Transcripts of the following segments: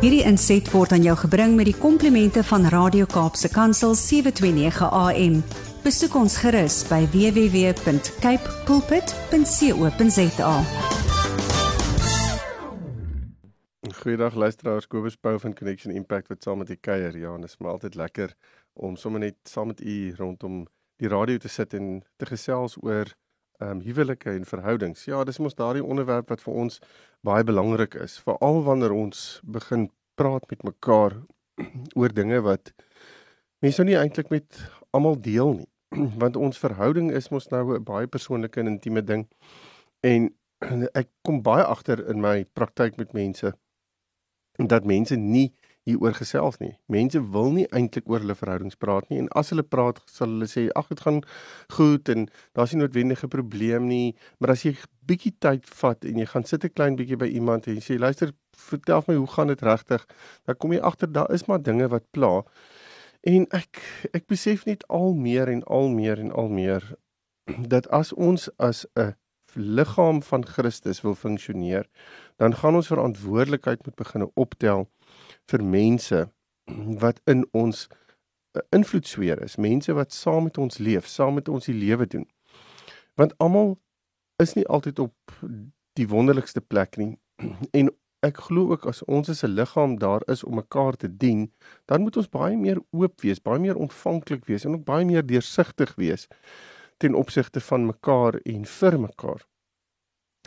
Hierdie inset word aan jou gebring met die komplimente van Radio Kaapse Kansel 729 AM. Besoek ons gerus by www.cape pulpit.co.za. Goeiedag luisteraars, Kobus Pau van Connection Impact wat saam met u kuier. Ja, en dit is maar altyd lekker om sommer net saam met u rondom die radio te sit en te gesels oor ehm um, huwelike en verhoudings. Ja, dis mos daardie onderwerp wat vir ons baie belangrik is, veral wanneer ons begin praat met mekaar oor dinge wat mense nou nie eintlik met almal deel nie. Want ons verhouding is mos nou 'n baie persoonlike en intieme ding. En ek kom baie agter in my praktyk met mense dat mense nie hieroor gesels nie. Mense wil nie eintlik oor hulle verhoudings praat nie en as hulle praat sal hulle sê ag dit gaan goed en daar's nie noodwendige probleem nie, maar as jy bietjie tyd vat en jy gaan sit 'n klein bietjie by iemand en jy sê luister, vertel my hoe gaan dit regtig? Dan kom jy agter daar is maar dinge wat pla. En ek ek besef net al meer en al meer en al meer dat as ons as 'n liggaam van Christus wil funksioneer, dan gaan ons verantwoordelikheid moet begine optel vir mense wat in ons eh, invloedsfeer is, mense wat saam met ons leef, saam met ons die lewe doen. Want almal is nie altyd op die wonderlikste plek nie. En ek glo ook as ons as 'n liggaam daar is om mekaar te dien, dan moet ons baie meer oop wees, baie meer ontvanklik wees en ook baie meer deursigtig wees ten opsigte van mekaar en vir mekaar.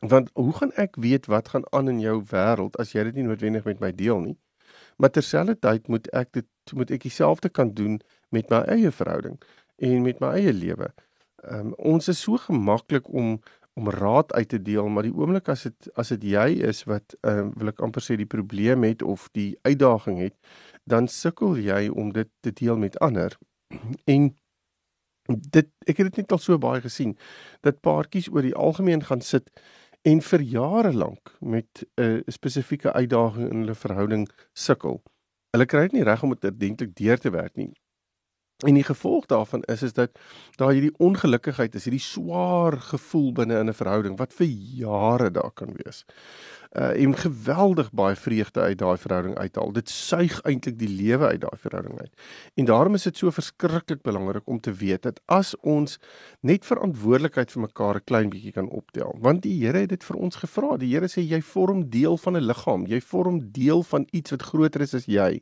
Want hoe gaan ek weet wat gaan aan in jou wêreld as jy dit nie noodwendig met my deel nie? Maar terselfdertyd moet ek dit moet ek dieselfde kan doen met my eie verhouding en met my eie lewe. Ehm um, ons is so gemaklik om om raad uit te deel, maar die oomblik as dit as dit jy is wat ehm uh, wil ek amper sê die probleem het of die uitdaging het, dan sukkel jy om dit te deel met ander. En dit ek het dit net al so baie gesien dat paartjies oor die algemeen gaan sit en vir jare lank met 'n uh, spesifieke uitdaging in hulle verhouding sukkel. Hulle kry dit nie reg om dit ordentlik deur te werk nie. En die gevolg daarvan is is dat daar hierdie ongelukkigheid is, hierdie swaar gevoel binne in 'n verhouding wat vir jare daar kan wees. Uh en geweldig baie vreugde uit daai verhouding uithaal. Dit suig eintlik die lewe uit daai verhouding uit. En daarom is dit so verskriklik belangrik om te weet dat as ons net verantwoordelikheid vir mekaar 'n klein bietjie kan optel, want die Here het dit vir ons gevra. Die Here sê jy vorm deel van 'n liggaam. Jy vorm deel van iets wat groter is as jy.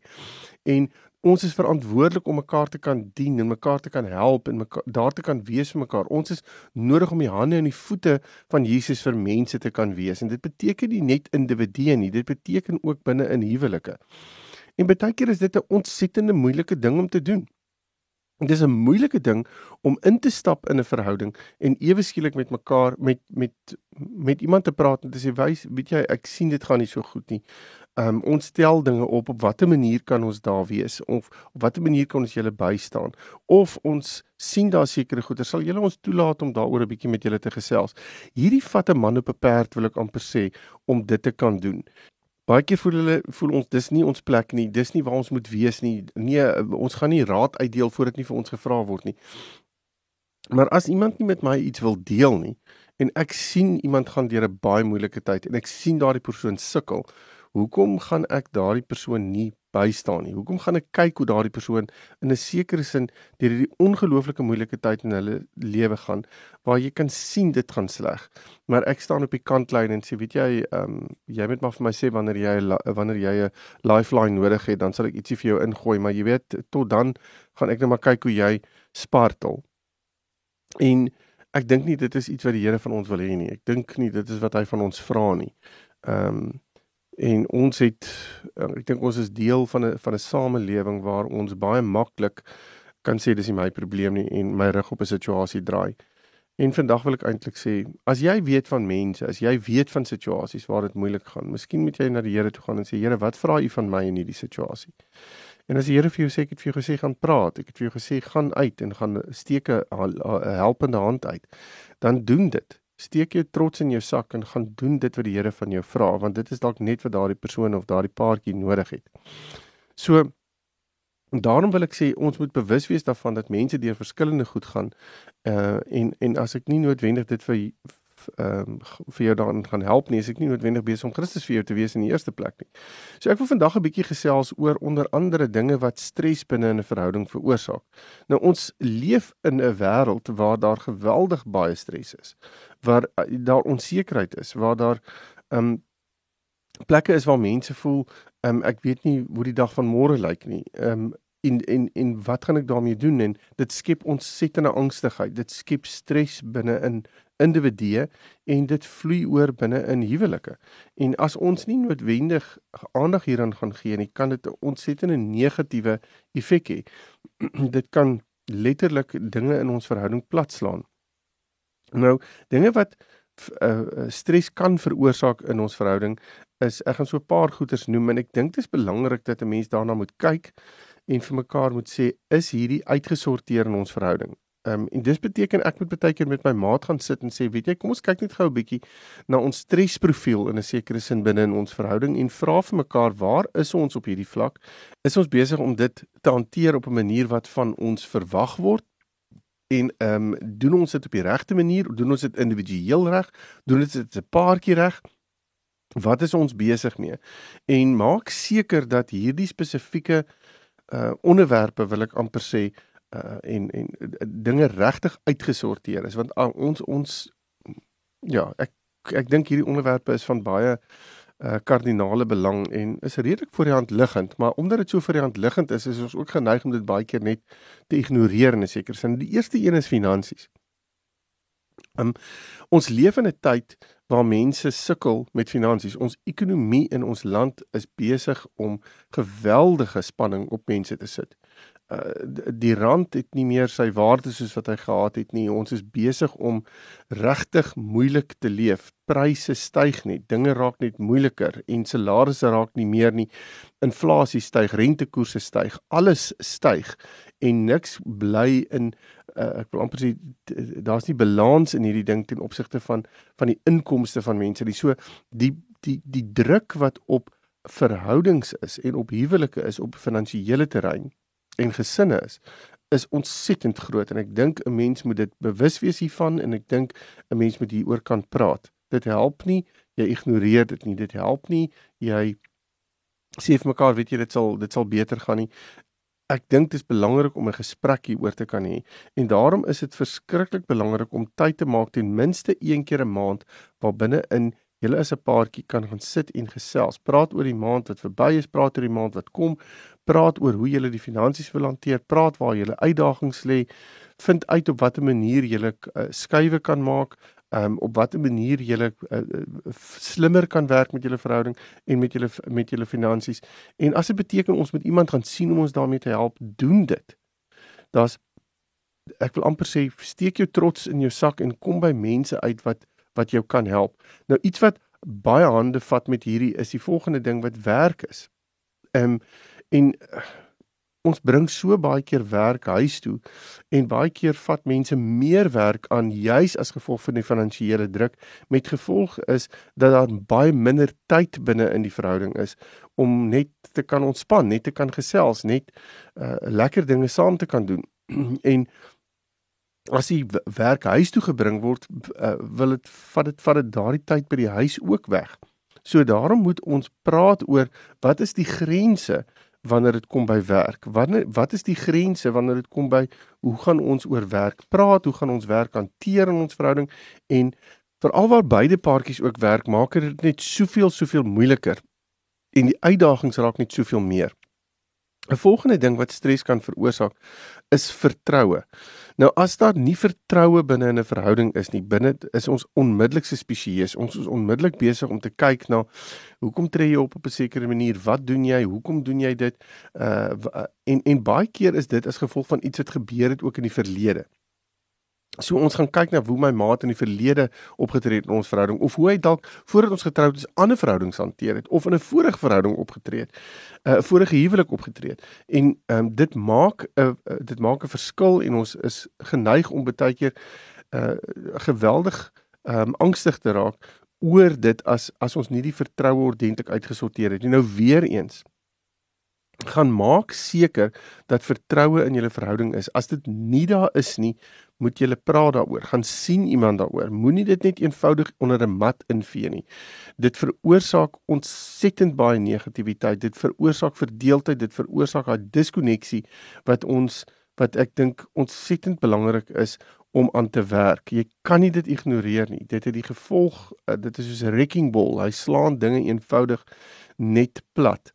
En ons is verantwoordelik om mekaar te kan dien en mekaar te kan help en mekaar daar te kan wees vir mekaar. Ons is nodig om die hande en die voete van Jesus vir mense te kan wees. En dit beteken nie net individue nie, dit beteken ook binne in huwelike. En baie keer is dit 'n ontsettende moeilike ding om te doen. Dit is 'n moeilike ding om in te stap in 'n verhouding en ewe skielik met mekaar met met met iemand te praat en te sê wys weet jy ek sien dit gaan nie so goed nie. Um ons stel dinge op op watter manier kan ons daar wees of op watter manier kan ons julle bystaan of ons sien daar sekere goeder sal julle ons toelaat om daaroor 'n bietjie met julle te gesels. Hierdie vat 'n man op 'n perd wil ek amper sê om dit te kan doen. Baie keer voel hulle voel ons dis nie ons plek nie, dis nie waar ons moet wees nie. Nee, ons gaan nie raad uitdeel voordat nie vir ons gevra word nie. Maar as iemand nie met my iets wil deel nie en ek sien iemand gaan deur 'n baie moeilike tyd en ek sien daardie persoon sukkel, hoekom gaan ek daardie persoon nie bystaan nie. Hoekom gaan ek kyk hoe daardie persoon in 'n sekere sin deur hierdie ongelooflike moeilike tyd in hulle lewe gaan waar jy kan sien dit gaan sleg. Maar ek staan op die kantlyn en sê weet jy, ehm um, jy moet maar vir my sê wanneer jy wanneer jy 'n lifeline nodig het, dan sal ek ietsie vir jou ingooi, maar jy weet tot dan gaan ek net maar kyk hoe jy spartel. En ek dink nie dit is iets wat die Here van ons wil hê nie. Ek dink nie dit is wat hy van ons vra nie. Ehm um, en ons het eh, ek dink ons is deel van 'n van 'n samelewing waar ons baie maklik kan sê dis nie my probleem nie en my rug op 'n situasie draai. En vandag wil ek eintlik sê, as jy weet van mense, as jy weet van situasies waar dit moeilik gaan, miskien moet jy na die Here toe gaan en sê Here, wat vra U van my in hierdie situasie? En as die Here vir jou sê ek het vir jou gesê gaan praat, ek het vir jou gesê gaan uit en gaan steek 'n helpende hand uit, dan doen dit steek jou trots in jou sak en gaan doen dit wat die Here van jou vra want dit is dalk net wat daardie persoon of daardie paartjie nodig het. So daarom wil ek sê ons moet bewus wees daarvan dat mense deur verskillende goed gaan uh en en as ek nie noodwendig dit vir ehm um, vir jou daarin gaan help nie. Is ek nie noodwendig besig om Christus vir jou te wees in die eerste plek nie. So ek wil vandag 'n bietjie gesels oor onder andere dinge wat stres binne in 'n verhouding veroorsaak. Nou ons leef in 'n wêreld waar daar geweldig baie stres is. Waar uh, daar onsekerheid is, waar daar ehm um, plekke is waar mense voel ehm um, ek weet nie hoe die dag van môre lyk nie. Ehm um, en en en wat gaan ek daarmee doen? En dit skep ontsettende angstigheid. Dit skep stres binne in individue en dit vloei oor binne in huwelike. En as ons nie noodwendig aandag hieraan gaan gee nie kan dit 'n ontsettende negatiewe effek hê. Dit kan letterlik dinge in ons verhouding platslaan nou dinge wat uh, stres kan veroorsaak in ons verhouding is ek gaan so 'n paar goeters noem en ek dink dit is belangrik dat 'n mens daarna moet kyk en vir mekaar moet sê is hierdie uitgesorteer in ons verhouding. Ehm um, en dis beteken ek moet baie keer met my maat gaan sit en sê weet jy kom ons kyk net gou 'n bietjie na ons stresprofiel in 'n sekere sin binne in ons verhouding en vra vir mekaar waar is ons op hierdie vlak? Is ons besig om dit te hanteer op 'n manier wat van ons verwag word? En ehm um, doen ons dit op die regte manier? Doen ons dit individueel reg? Doen ons dit 'n paartjie reg? Wat is ons besig mee? En maak seker dat hierdie spesifieke uh onderwerpe wil ek amper sê uh en en dinge regtig uitgesorteer is want uh, ons ons ja ek ek dink hierdie onderwerpe is van baie uh kardinale belang en is redelik voor die hand liggend maar omdat dit so voor die hand liggend is is ons ook geneig om dit baie keer net te ignoreer in 'n sekere sin. Die eerste een is finansies um ons leef in 'n tyd waar mense sukkel met finansies. Ons ekonomie in ons land is besig om geweldige spanning op mense te sit. Uh die rand het nie meer sy waarde soos wat hy gehad het nie. Ons is besig om regtig moeilik te leef. Pryse styg net, dinge raak net moeiliker en salarisse raak nie meer nie. Inflasie styg, rentekoerse styg, alles styg en niks bly in uh, ek wil amper sê daar's nie balans in hierdie ding ten opsigte van van die inkomste van mense nie. So die die die druk wat op verhoudings is en op huwelike is op finansiële terrein en gesinne is is ontsettend groot en ek dink 'n mens moet dit bewus wees hiervan en ek dink 'n mens moet hieroor kan praat. Dit help nie jy ignoreer dit nie. Dit help nie jy sê vir mekaar weet jy dit sal dit sal beter gaan nie ek dink dit is belangrik om 'n gesprek hieroor te kan hê en daarom is dit verskriklik belangrik om tyd te maak ten minste een keer 'n maand waar binne in julle as 'n paartjie kan gaan sit en gesels. Praat oor die maand wat verby is, praat oor die maand wat kom, praat oor hoe julle die finansies wil hanteer, praat waar julle uitdagings lê, vind uit op watter manier julle uh, skuwe kan maak, um, op watter manier jy uh, uh, slimmer kan werk met julle verhouding en met julle met julle finansies. En as dit beteken ons moet iemand gaan sien om ons daarmee te help, doen dit. Daar's ek wil amper sê steek jou trots in jou sak en kom by mense uit wat wat jou kan help. Nou iets wat baie hande vat met hierdie is die volgende ding wat werk is. Ehm um, en uh, ons bring so baie keer werk huis toe en baie keer vat mense meer werk aan juis as gevolg van die finansiële druk met gevolg is dat daar baie minder tyd binne in die verhouding is om net te kan ontspan, net te kan gesels, net uh, lekker dinge saam te kan doen. en as die werk huis toe gebring word, uh, wil dit vat dit vat dit daardie tyd by die huis ook weg. So daarom moet ons praat oor wat is die grense wanneer dit kom by werk? Wanneer wat is die grense wanneer dit kom by hoe gaan ons oor werk praat? Hoe gaan ons werk hanteer in ons verhouding? En veral waar beide paartjies ook werk, maak dit net soveel soveel moeiliker en die uitdagings raak net soveel meer. 'n Volgende ding wat stres kan veroorsaak is vertroue. Nou as daar nie vertroue binne in 'n verhouding is nie, binne is ons onmiddellik suspisieus. Ons is onmiddellik besig om te kyk na hoekom tree jy op op 'n sekere manier? Wat doen jy? Hoekom doen jy dit? Uh en en baie keer is dit as gevolg van iets wat gebeur het ook in die verlede. So ons gaan kyk na hoe my maat in die verlede opgetree het in ons verhouding of hoe hy dalk voordat ons getroud is ander verhoudings hanteer het of in 'n vorige verhouding opgetree het, 'n uh, vorige huwelik opgetree het. En ehm um, dit maak 'n uh, dit maak 'n verskil en ons is geneig om baie keer uh geweldig ehm um, angstig te raak oor dit as as ons nie die vertroue ordentlik uitgesorteer het nie. Nou weer eens gaan maak seker dat vertroue in julle verhouding is. As dit nie daar is nie, moet julle praat daaroor. Gaan sien iemand daaroor. Moenie dit net eenvoudig onder 'n mat invee nie. Dit veroorsaak ontsettend baie negativiteit. Dit veroorsaak verdeeldheid, dit veroorsaak 'n diskonneksie wat ons wat ek dink ontsettend belangrik is om aan te werk. Jy kan nie dit ignoreer nie. Dit het die gevolg, uh, dit is soos 'n wrecking ball. Hy slaan dinge eenvoudig net plat.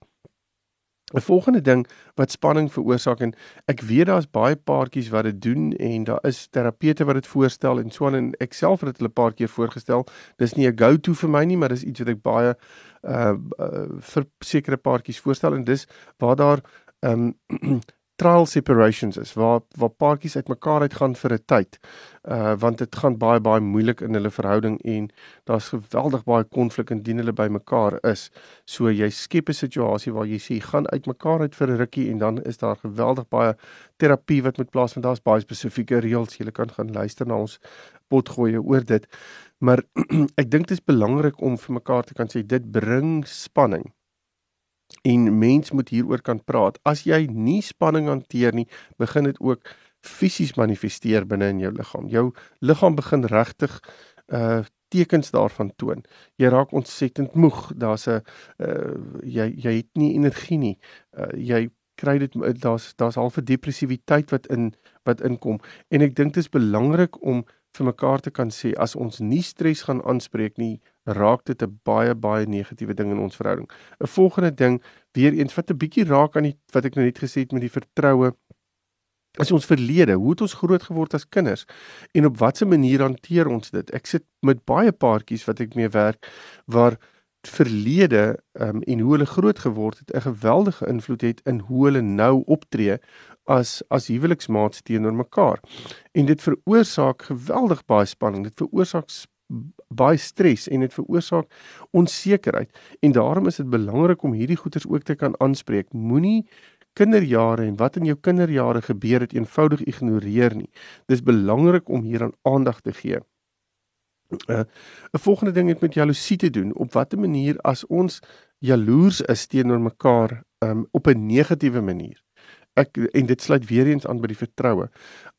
'n Volgende ding wat spanning veroorsaak en ek weet daar's baie paartjies wat dit doen en daar is terapeute wat dit voorstel en so aan en ek self het dit 'n paar keer voorgestel. Dis nie 'n go-to vir my nie, maar dis iets wat ek baie uh, uh vir sekere paartjies voorstel en dis waar daar ehm um, trial separations is waar waar paartjies uitmekaar uitgaan vir 'n tyd. Uh want dit gaan baie baie moeilik in hulle verhouding en daar's geweldig baie konflik indien hulle by mekaar is. So jy skep 'n situasie waar jy sê gaan uitmekaar uit vir 'n rukkie en dan is daar geweldig baie terapie wat moet plaasvind. Daar's baie spesifieke reëls. Jy kan gaan luister na ons potgoeie oor dit. Maar ek dink dit is belangrik om vir mekaar te kan sê dit bring spanning en mens moet hieroor kan praat. As jy nie spanning hanteer nie, begin dit ook fisies manifesteer binne in jou liggaam. Jou liggaam begin regtig uh tekens daarvan toon. Jy raak ontsettend moeg. Daar's 'n uh jy jy het nie energie nie. Uh jy kry dit daar's daar's half 'n depressiwiteit wat in wat inkom en ek dink dit is belangrik om vir mekaar te kan sê as ons nie stres gaan aanspreek nie, raak dit 'n baie baie negatiewe ding in ons verhouding. 'n Volgende ding, weer eens wat 'n bietjie raak aan die wat ek nou net gesê het met die vertroue is ons verlede. Hoe het ons groot geword as kinders en op watter manier hanteer ons dit? Ek sit met baie paartjies wat ek mee werk waar verlede um, en hoe hulle groot geword het 'n geweldige invloed het in hoe hulle nou optree as as huweliksmaats teenoor mekaar. En dit veroorsaak geweldig baie spanning. Dit veroorsaak baie stres en dit veroorsaak onsekerheid. En daarom is dit belangrik om hierdie goeters ook te kan aanspreek. Moenie kinderjare en wat in jou kinderjare gebeur het eenvoudig ignoreer nie. Dis belangrik om hieraan aandag te gee. Uh, 'n volgende ding het met jaloesie te doen. Op watter manier as ons jaloers is teenoor mekaar um, op 'n negatiewe manier ek en dit sluit weer eens aan by die vertroue.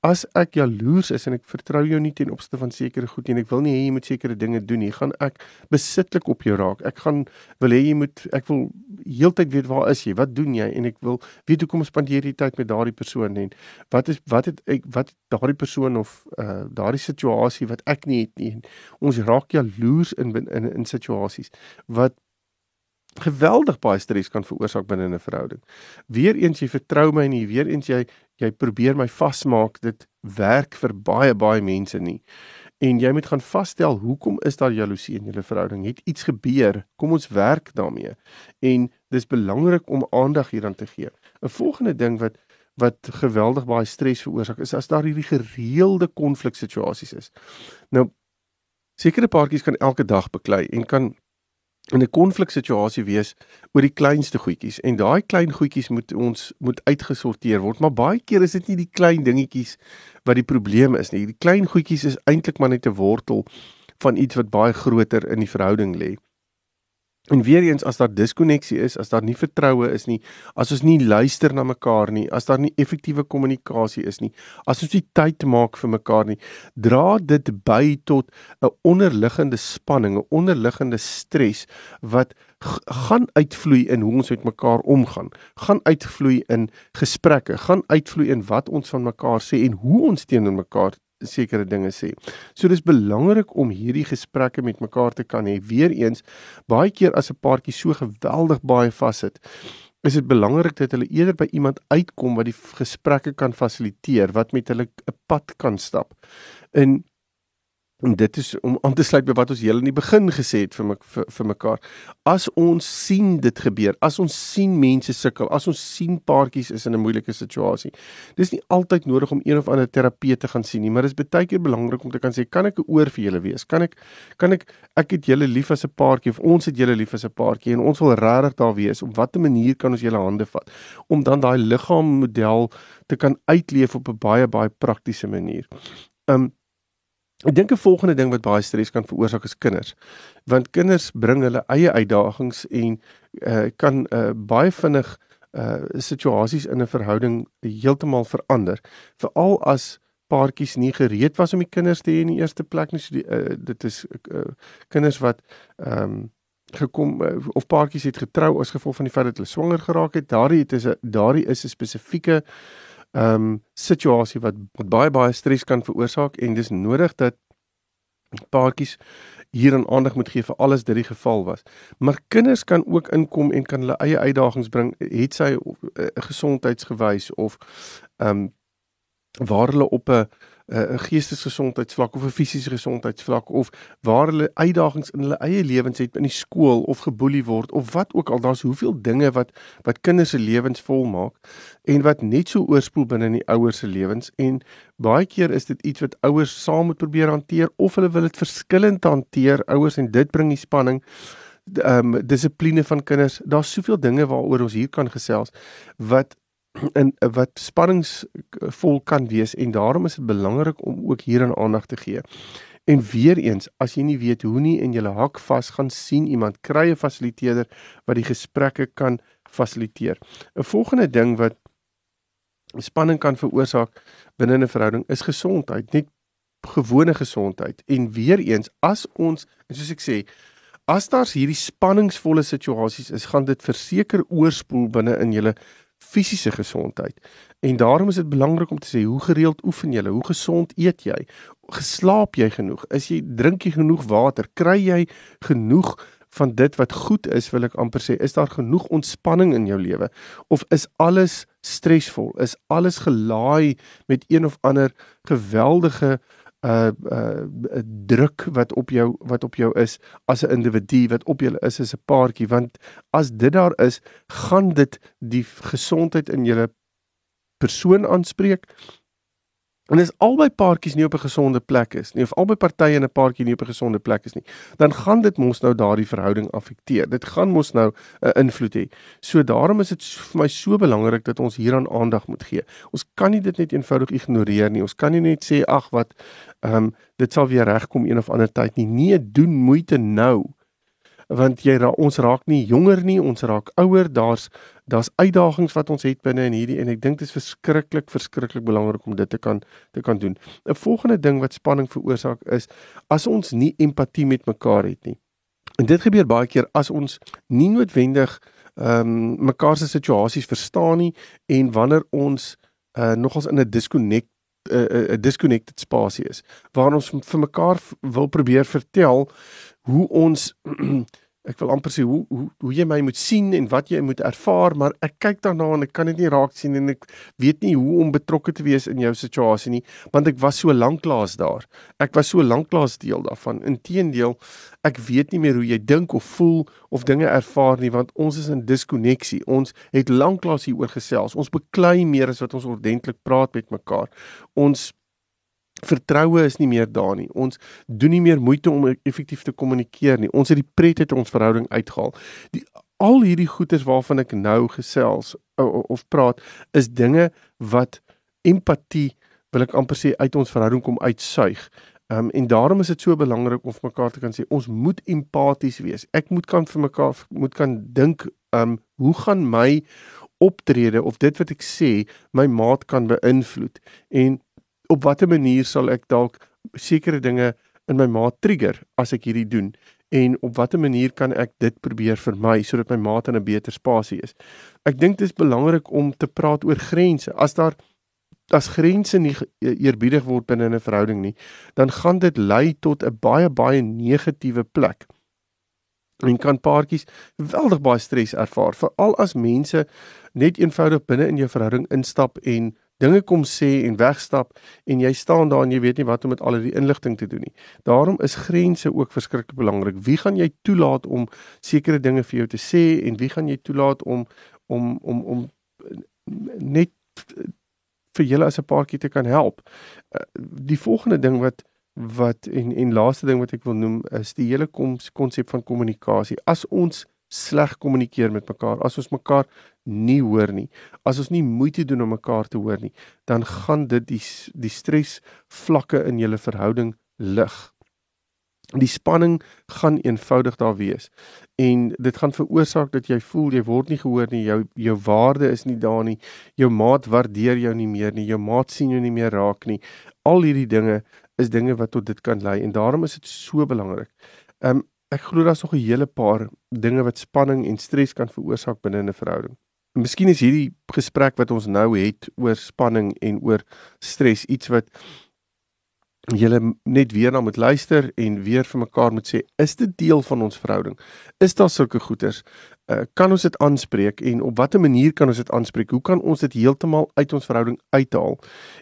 As ek jaloers is en ek vertrou jou nie ten opsigte van sekere goed nie en ek wil nie hê jy moet sekere dinge doen nie, gaan ek besitlik op jou raak. Ek gaan wil hê jy moet ek wil heeltyd weet waar is jy? Wat doen jy? En ek wil weet hoe kom spandeer jy tyd met daardie persoon en wat is wat het ek wat daardie persoon of uh daardie situasie wat ek nie het nie. Ons raak jaloers in in in, in situasies wat geweldig baie stres kan veroorsaak binne 'n verhouding. Weereens jy vertrou my nie, weereens jy jy probeer my vasmaak, dit werk vir baie baie mense nie. En jy moet gaan vasstel hoekom is daar jaloesie in julle verhouding? Het iets gebeur? Kom ons werk daarmee. En dis belangrik om aandag hieraan te gee. 'n Volgende ding wat wat geweldig baie stres veroorsaak is as daar hierdie gereelde konfliksituasies is. Nou sekere paartjies kan elke dag beklei en kan in 'n konfliksituasie wees oor die kleinste goedjies en daai klein goedjies moet ons moet uitgesorteer word maar baie keer is dit nie die klein dingetjies wat die probleem is nie. Die klein goedjies is eintlik maar net 'n wortel van iets wat baie groter in die verhouding lê En weer eens as daar diskonneksie is, as daar nie vertroue is nie, as ons nie luister na mekaar nie, as daar nie effektiewe kommunikasie is nie, as ons nie tyd maak vir mekaar nie, dra dit by tot 'n onderliggende spanning, 'n onderliggende stres wat gaan uitvloei in hoe ons met mekaar omgaan, gaan uitvloei in gesprekke, gaan uitvloei in wat ons van mekaar sê en hoe ons teenoor mekaar sekere dinge sê. So dis belangrik om hierdie gesprekke met mekaar te kan hê. Weereens baie keer as 'n paartjie so geweldig baie vassit, is dit belangrik dat hulle eerder by iemand uitkom wat die gesprekke kan fasiliteer, wat met hulle 'n pad kan stap. En En dit is om aan te sluit by wat ons heel in die begin gesê het vir my, vir, vir mekaar. As ons sien dit gebeur, as ons sien mense sukkel, as ons sien paartjies is in 'n moeilike situasie. Dis nie altyd nodig om een of ander terapeut te gaan sien nie, maar dit is baie keer belangrik om te kan sê, kan ek 'n oor vir julle wees? Kan ek kan ek ek het julle lief as 'n paartjie of ons het julle lief as 'n paartjie en ons wil regtig daar wees. Op watter manier kan ons julle hande vat om dan daai liggaammodel te kan uitleef op 'n baie baie praktiese manier. Um Ek dink 'n volgende ding wat baie stres kan veroorsaak is kinders. Want kinders bring hulle eie uitdagings en uh, kan uh, baie vinnig uh situasies in 'n verhouding heeltemal verander. Veral as paartjies nie gereed was om die kinders te hê in die eerste plek nie. So die, uh, dit is uh, kinders wat ehm um, gekom uh, of paartjies het getrou as gevolg van die feit dat hulle swanger geraak het. Daardie het is 'n daardie is 'n spesifieke ehm um, situasie wat, wat baie baie stres kan veroorsaak en dis nodig dat paartjies hier aan aandag moet gee vir alles dit die geval was. Maar kinders kan ook inkom en kan hulle eie uitdagings bring, het sy uh, gesondheidsgewys of ehm um, waar hulle op 'n 'n geestesgesondheidsvlak of 'n fisiese gesondheidsvlak of waar hulle uitdagings in hulle eie lewens het in die skool of geboelie word of wat ook al daar's hoeveel dinge wat wat kinders se lewens volmaak en wat net so oorspoel binne in die ouers se lewens en baie keer is dit iets wat ouers saam moet probeer hanteer of hulle wil dit verskillend hanteer ouers en dit bring die spanning ehm um, dissipline van kinders. Daar's soveel dinge waaroor ons hier kan gesels wat in wat spanningsvol kan wees en daarom is dit belangrik om ook hieraan aandag te gee. En weer eens, as jy nie weet hoe nie en jy hak vas gaan sien iemand kry 'n fasiliteerder wat die gesprekke kan fasiliteer. 'n Volgende ding wat spanning kan veroorsaak binne 'n verhouding is gesondheid, net gewone gesondheid. En weer eens, as ons, soos ek sê, as daar hierdie spanningsvolle situasies is, gaan dit verseker oorspoel binne in julle fisiese gesondheid. En daarom is dit belangrik om te sê hoe gereeld oefen jy? Hoe gesond eet jy? Geslaap jy genoeg? Is jy drink jy genoeg water? Kry jy genoeg van dit wat goed is, wil ek amper sê, is daar genoeg ontspanning in jou lewe of is alles stresvol? Is alles gelaai met een of ander geweldige uh uh druk wat op jou wat op jou is as 'n individu wat op jou is as 'n paartjie want as dit daar is gaan dit die gesondheid in julle persoon aanspreek En as albei paartjies nie op 'n gesonde plek is nie of albei partye in 'n paartjie nie op 'n gesonde plek is nie, dan gaan dit mos nou daardie verhouding affekteer. Dit gaan mos nou 'n uh, invloed hê. So daarom is dit vir my so belangrik dat ons hieraan aandag moet gee. Ons kan nie dit net eenvoudig ignoreer nie. Ons kan nie net sê ag wat ehm um, dit sal weer regkom een of ander tyd nie. Nee, doen moeite nou want jy ra ons raak nie jonger nie, ons raak ouer. Daar's daar's uitdagings wat ons het binne in hierdie en ek dink dit is verskriklik verskriklik belangrik om dit te kan te kan doen. 'n Volgende ding wat spanning veroorsaak is as ons nie empatie met mekaar het nie. En dit gebeur baie keer as ons nie noodwendig ehm um, mekaar se situasies verstaan nie en wanneer ons uh, nogals in 'n disconnect 'n uh, 'n disconnected spasie is waar ons vir mekaar wil probeer vertel hoe ons ek wil amper sê hoe hoe hoe jy my moet sien en wat jy moet ervaar, maar ek kyk daarna en ek kan dit nie raak sien en ek weet nie hoe om betrokke te wees in jou situasie nie, want ek was so lanklaas daar. Ek was so lanklaas deel daarvan. Inteendeel, ek weet nie meer hoe jy dink of voel of dinge ervaar nie, want ons is in diskonneksie. Ons het lanklaas hieroor gesels. Ons beklei meer as wat ons ordentlik praat met mekaar. Ons vertroue is nie meer daar nie. Ons doen nie meer moeite om effektief te kommunikeer nie. Ons het die pret uit ons verhouding uitgehaal. Die al hierdie goeders waarvan ek nou gesels of praat is dinge wat empatie wil ek amper sê uit ons verhouding kom uitsuig. Um, en daarom is dit so belangrik om vir mekaar te kan sê ons moet empaties wees. Ek moet kan vir mekaar moet kan dink um hoe gaan my optrede of dit wat ek sê my maat kan beïnvloed en op watter manier sal ek dalk sekere dinge in my maat trigger as ek hierdie doen en op watter manier kan ek dit probeer vermy sodat my maat in 'n beter spasie is. Ek dink dit is belangrik om te praat oor grense. As daar as grense nie eerbiedig word binne 'n verhouding nie, dan gaan dit lei tot 'n baie baie negatiewe plek. En kan paartjies geweldig baie stres ervaar, veral as mense net eenvoudig binne in jou verhouding instap en dinge kom sê en wegstap en jy staan daar en jy weet nie wat om met al die inligting te doen nie. Daarom is grense ook verskriklik belangrik. Wie gaan jy toelaat om sekere dinge vir jou te sê en wie gaan jy toelaat om om om om net vir julle as 'n paartjie te kan help. Eh, die volgende ding wat wat en en laaste ding wat ek wil noem is die hele konsep van kommunikasie. As ons sleg kommunikeer met mekaar, as ons mekaar nie hoor nie, as ons nie moeite doen om mekaar te hoor nie, dan gaan dit die die stres vlakke in julle verhouding lig. Die spanning gaan eenvoudig daar wees. En dit gaan veroorsaak dat jy voel jy word nie gehoor nie, jou jou waarde is nie daar nie. Jou maat waardeer jou nie meer nie, jou maat sien jou nie meer raak nie. Al hierdie dinge is dinge wat tot dit kan lei en daarom is dit so belangrik. Um ek glo daar's nog 'n hele paar dinge wat spanning en stres kan veroorsaak binne 'n verhouding. Miskien is hierdie gesprek wat ons nou het oor spanning en oor stres iets wat julle net weer na moet luister en weer vir mekaar moet sê is dit deel van ons verhouding? Is daar sulke goeters uh, kan ons dit aanspreek en op watter manier kan ons dit aanspreek hoe kan ons dit heeltemal uit ons verhouding uithaal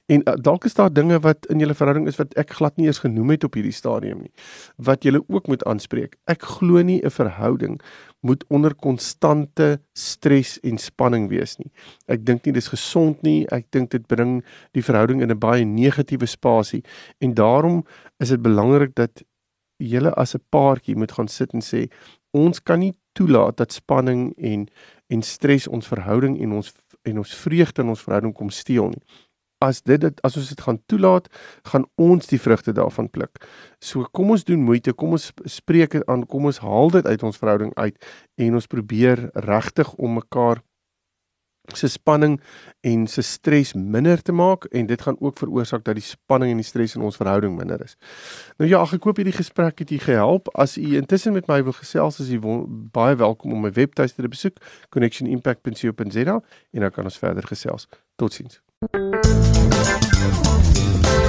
en uh, dalk is daar dinge wat in julle verhouding is wat ek glad nie eens genoem het op hierdie stadium nie wat julle ook moet aanspreek ek glo nie 'n verhouding moet onder konstante stres en spanning wees nie. Ek dink nie dis gesond nie. Ek dink dit bring die verhouding in 'n baie negatiewe spasie en daarom is dit belangrik dat julle as 'n paartjie moet gaan sit en sê ons kan nie toelaat dat spanning en en stres ons verhouding en ons en ons vreugde in ons verhouding kom steel nie as dit dit as ons dit gaan toelaat, gaan ons die vrugte daarvan pluk. So kom ons doen moeite, kom ons spreek dit aan, kom ons haal dit uit ons verhouding uit en ons probeer regtig om mekaar se spanning en se stres minder te maak en dit gaan ook veroorsaak dat die spanning en die stres in ons verhouding minder is. Nou ja, ek hoop hierdie gesprek het u gehelp. As u intussen met my wil gesels, is u baie welkom om my webtuiste te besoek, connectionimpact.co.za en dan kan ons verder gesels. Totsiens.